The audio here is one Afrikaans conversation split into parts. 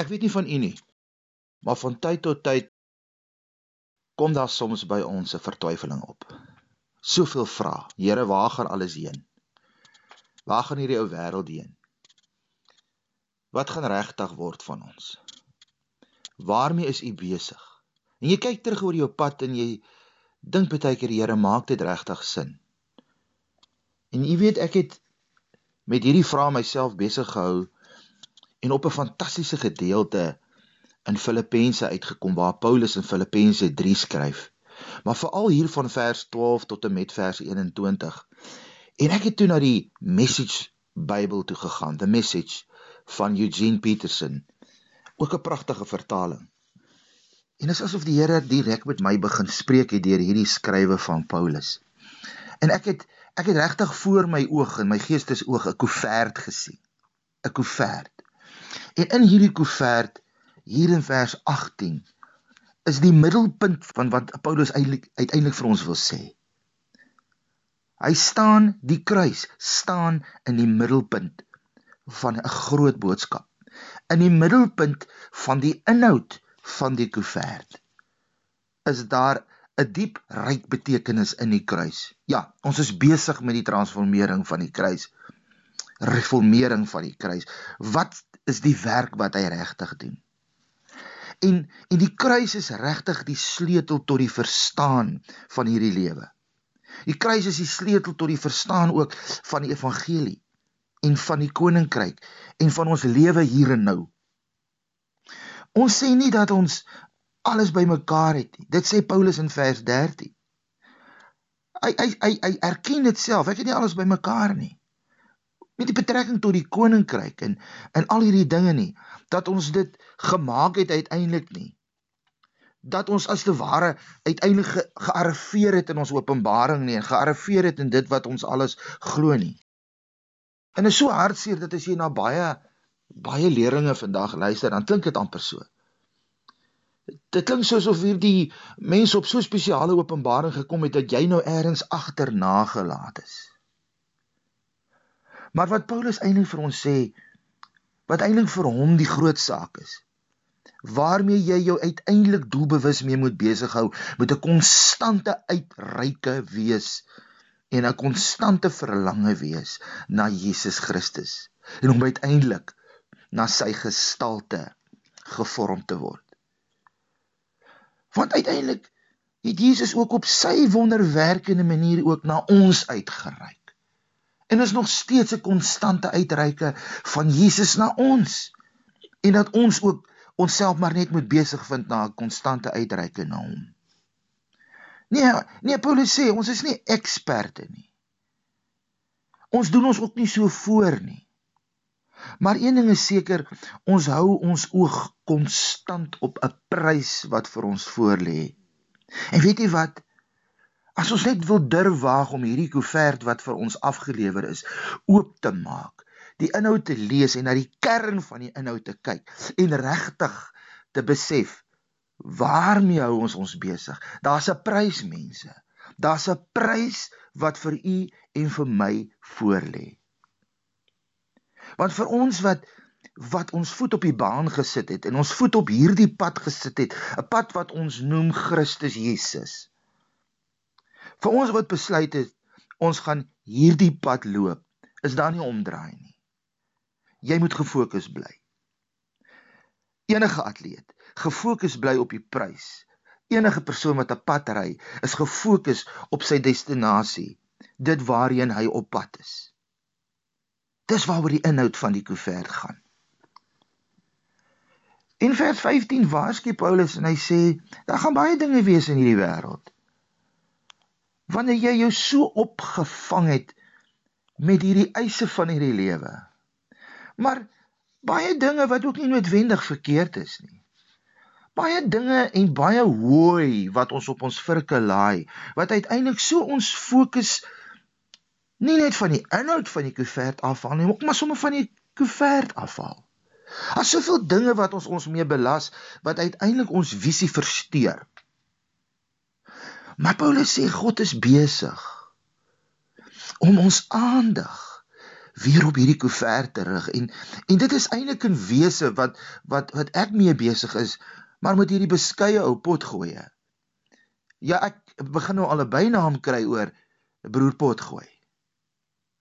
Ek weet nie van u nie, maar van tyd tot tyd kom daar soms by ons 'n vertwyfeling op. Soveel vrae. Here, waar gaan alles heen? Waar gaan hierdie ou wêreld heen? Wat gaan regtig word van ons? Waarmee is u besig? En jy kyk terug oor jou pad en jy dink baie keer, Here, maak dit regtig sin? En jy weet ek het met hierdie vrae myself besig gehou en op 'n fantastiese gedeelte in Filippense uitgekom waar Paulus in Filippense 3 skryf. Maar veral hier van vers 12 tot en met vers 21. En ek het toe na die Message Bybel toe gegaan, the Message van Eugene Peterson. Ook 'n pragtige vertaling. En dit is asof die Here direk met my begin spreek het deur hierdie skrywe van Paulus. En ek het ek het regtig voor my oog en my geestesoog 'n koevert gesien. 'n Koevert. En in hierdie koevert hier in vers 18 is die middelpunt van wat Paulus eintlik uiteindelik vir ons wil sê. Hy staan die kruis staan in die middelpunt van 'n groot boodskap. In die middelpunt van die inhoud van die koevert is daar 'n diep ryk betekenis in die kruis. Ja, ons is besig met die transformering van die kruis. Reformering van die kruis. Wat is die werk wat hy regtig doen? En en die kruis is regtig die sleutel tot die verstaan van hierdie lewe. Die kruis is die sleutel tot die verstaan ook van die evangelie en van die koninkryk en van ons lewe hier en nou. Ons sê nie dat ons alles bymekaar het nie. Dit sê Paulus in vers 13. Hy hy hy hy erken dit self. Ek het nie alles bymekaar nie. Met die betrekking tot die koninkryk en en al hierdie dinge nie dat ons dit gemaak het uiteindelik nie. Dat ons as te ware uiteindelik ge, gearriveer het in ons openbaring nie en gearriveer het in dit wat ons alles glo nie. En is so hartseer dat as jy na baie baie leringe vandag luister, dan klink dit amper so. Dit klink soos of hierdie mense op so spesiale openbaring gekom het dat jy nou eers agterna gelaat is. Maar wat Paulus eintlik vir ons sê, wat eintlik vir hom die groot saak is, waarmee jy jou uiteindelik doelbewus mee moet besig hou, moet 'n konstante uitreike wees en 'n konstante verlange wees na Jesus Christus en om uiteindelik na sy gestalte gevorm te word. Want uiteindelik het Jesus ook op sy wonderwerkende manier ook na ons uitgereik. En is nog steeds 'n konstante uitreike van Jesus na ons. En dat ons ook onsself maar net moet besig vind na 'n konstante uitreike na hom. Nee, nee Paulus sê ons is nie eksperte nie. Ons doen ons ook nie so voor nie. Maar een ding is seker, ons hou ons oog konstant op 'n prys wat vir ons voorlê. En weet jy wat? As ons net wil durf waag om hierdie koevert wat vir ons afgelewer is, oop te maak, die inhoud te lees en na die kern van die inhoud te kyk en regtig te besef waarmee hou ons ons besig? Daar's 'n prys, mense. Daar's 'n prys wat vir u en vir my voorlê. Want vir ons wat wat ons voet op die baan gesit het en ons voet op hierdie pad gesit het, 'n pad wat ons noem Christus Jesus. Vir ons wat besluit het ons gaan hierdie pad loop, is daar nie omdraai nie. Jy moet gefokus bly. Enige atleet, gefokus bly op die prys. Enige persoon wat 'n pad ry, is gefokus op sy destinasie, dit waarheen hy op pad is. Dis waaroor die inhoud van die koevert gaan. In vers 15 waarsku Paulus en hy sê daar gaan baie dinge wees in hierdie wêreld. Wanneer jy jou so opgevang het met hierdie eise van hierdie lewe. Maar baie dinge wat ook nie noodwendig verkeerd is nie. Baie dinge en baie hooi wat ons op ons virke laai, wat uiteindelik so ons fokus nie net van die inhoud van die koevert afhaal nie, maar sommer van die koevert afhaal. Daar's soveel dinge wat ons ons mee belas wat uiteindelik ons visie versteur. Maar Paulus sê God is besig om ons aandag weer op hierdie koevert terug en en dit is eintlik 'n wese wat wat wat ek mee besig is maar met hierdie beskeie ou potgooi. Ja, ek begin nou al 'n bynaam kry oor broer potgooi.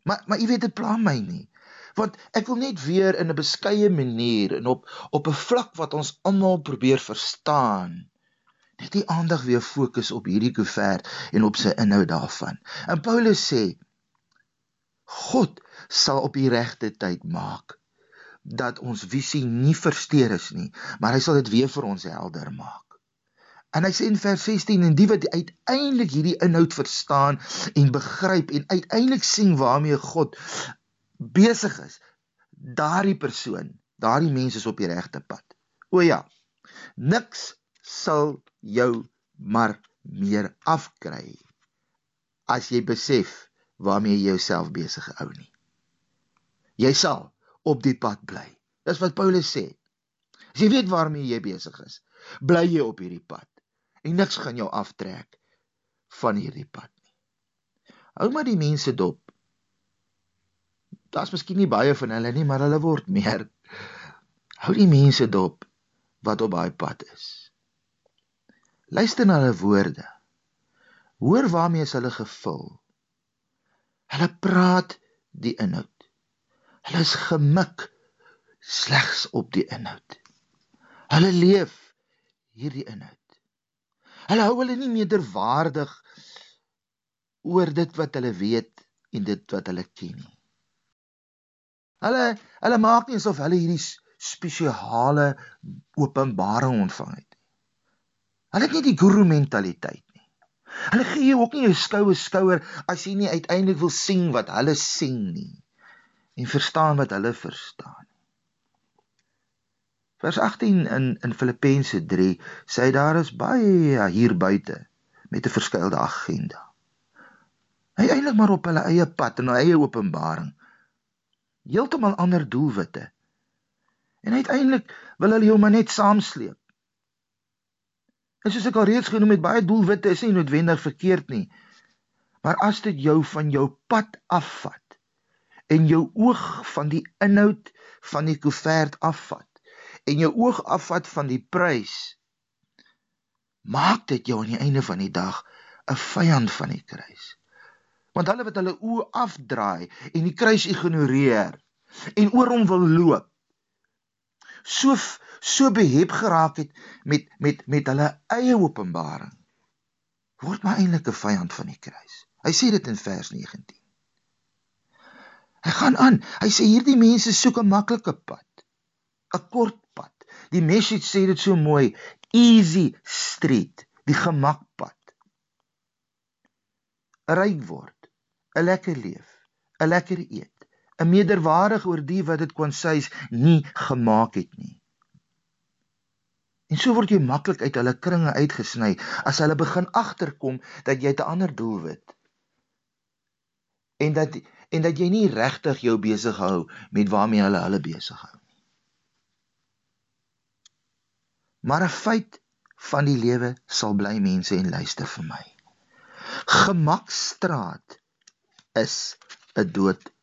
Maar maar jy weet dit pla my nie. Want ek wil net weer in 'n beskeie manier en op op 'n vlak wat ons almal probeer verstaan net die aandag weer fokus op hierdie koevert en op sy inhoud daarvan. En Paulus sê God sal op die regte tyd maak dat ons visie nie versteur is nie, maar hy sal dit weer vir ons helder maak. En hy sê in vers 16 en die wat uiteindelik hierdie inhoud verstaan en begryp en uiteindelik sien waarmee God besig is, daardie persoon, daardie mens is op die regte pad. O ja, niks sal jou maar meer afkry as jy besef waarmee jy jouself besig hou nie. Jy sal op die pad bly. Dis wat Paulus sê. As jy weet waarmee jy besig is, bly jy op hierdie pad en niks gaan jou aftrek van hierdie pad nie. Hou maar die mense dop. Daar's miskien nie baie van hulle nie, maar hulle word meer. Hou die mense dop wat op daai pad is. Luister na hulle woorde. Hoor waarmee is hulle gevul. Hulle praat die inhoud. Hulle is gemik slegs op die inhoud. Hulle leef hierdie inhoud. Hulle hou hulle nie meerderwaardig oor dit wat hulle weet en dit wat hulle ken nie. Hulle hulle maak nie asof hulle hierdie spesiale openbaring ontvang het. Hulle het nie die guru mentaliteit nie. Hulle gee jou ook nie 'n skoue skouer as jy nie uiteindelik wil sien wat hulle sien nie en verstaan wat hulle verstaan. Vers 18 in in Filippense 3 sê daar is baie hier buite met 'n verskeidelde agenda. Hy eintlik maar op hulle eie pad en hulle eie openbaring. Heeltemal ander doelwitte. En uiteindelik wil hulle jou maar net saamsleep. En soos ek al reeds genoem het, baie doelwitte is nie noodwendig verkeerd nie. Maar as dit jou van jou pad afvat, en jou oog van die inhoud van die koevert afvat en jou oog afvat van die prys maak dit jou aan die einde van die dag 'n vyand van die kruis want hulle wat hulle oë afdraai en die kruis ignoreer en oor hom wil loop so so behep geraak het met met met hulle eie openbaring word maar eintlik 'n vyand van die kruis hy sê dit in vers 19 Hy gaan aan. Hy sê hierdie mense soek 'n maklike pad. 'n Kort pad. Die message sê dit so mooi, easy street, die gemakpad. 'n Ryk word, 'n lekker leef, 'n lekker eet, 'n meerderwaardig oor die wat dit kon sês nie gemaak het nie. En so word jy maklik uit hulle kringe uitgesny as hulle begin agterkom dat jy 'n ander doelwit en dat en dat jy nie regtig jou besig hou met waarmee hulle hulle besig hou nie. Maar 'n feit van die lewe sal bly mense en luister vir my. Gemakstraat is 'n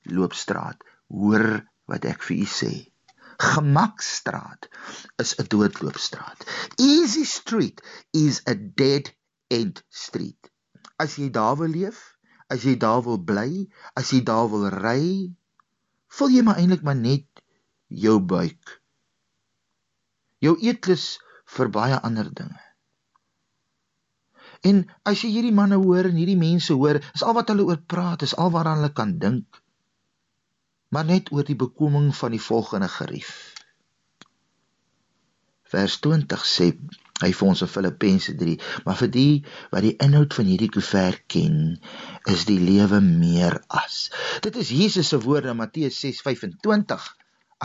doodloopstraat. Hoor wat ek vir u sê. Gemakstraat is 'n doodloopstraat. Easy street is a dead end street. As jy daar wil leef, as jy daar wil bly, as jy daar wil ry, vul jy maar eintlik maar net jou buik. Jou eetlus vir baie ander dinge. En as jy hierdie manne hoor en hierdie mense hoor, is al wat hulle oor praat, is al waaraan hulle kan dink. Maar net oor die bekoming van die volgende gerief. Vers 20 sê hy vir ons in Filippense 3, maar vir die wat die inhoud van hierdie koevert ken, is die lewe meer as. Dit is Jesus se woorde in Matteus 6:25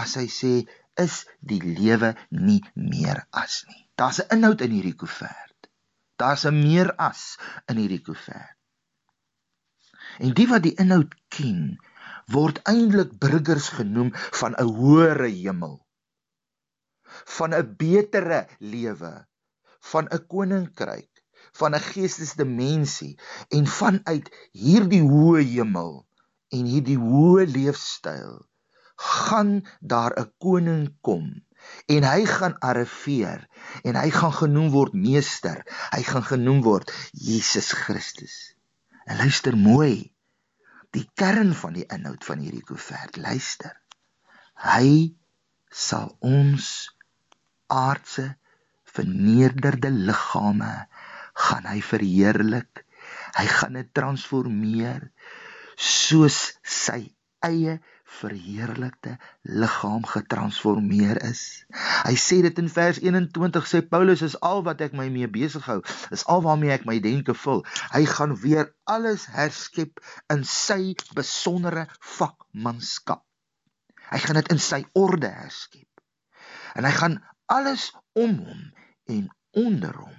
as hy sê is die lewe nie meer as nie. Daar's 'n inhoud in hierdie koevert. Daar's 'n meer as in hierdie koevert. En die wat die inhoud ken, word eintlik burgers genoem van 'n hoëre hemel van 'n betere lewe van 'n koninkryk, van 'n geestesdimensie en vanuit hierdie hoë hemel en hierdie hoë leefstyl gaan daar 'n koning kom en hy gaan arriveer en hy gaan genoem word meester hy gaan genoem word Jesus Christus. En luister mooi die kern van die inhoud van hierdie koevert. Luister. Hy sal ons aardse verneerderde liggame gaan hy verheerlik. Hy gaan dit transformeer soos sy eie verheerlikte liggaam getransformeer is. Hy sê dit in vers 21 sê Paulus is al wat ek my mee besig hou, is al waarmee ek my denke vul. Hy gaan weer alles herskep in sy besondere vakmanskap. Hy gaan dit in sy orde herskep. En hy gaan alles om hom en onder hom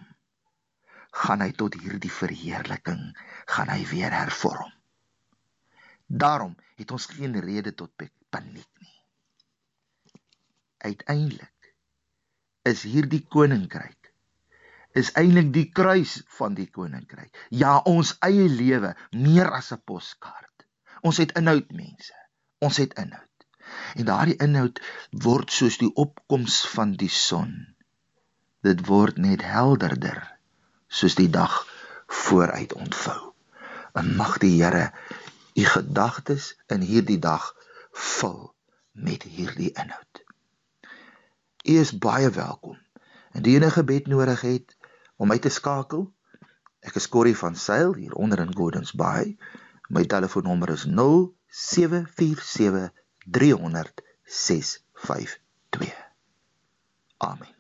gaan hy tot hierdie verheerliking gaan hy weer hervorm. Daarom het ons geen rede tot paniek nie. Uiteindelik is hierdie koninkryk is eintlik die kruis van die koninkryk. Ja, ons eie lewe meer as 'n poskaart. Ons het inhoud mense. Ons het inhoud. En daardie inhoud word soos die opkoms van die son. Dit word net helderder soos die dag vooruit ontvou. En mag die Here u gedagtes in hierdie dag vul met hierdie inhoud. U is baie welkom. Indien jy 'n gebed nodig het om my te skakel, ek is Corrie van Sail hier onder in Gordons Bay. My telefoonnommer is 0747 300 652. Amen.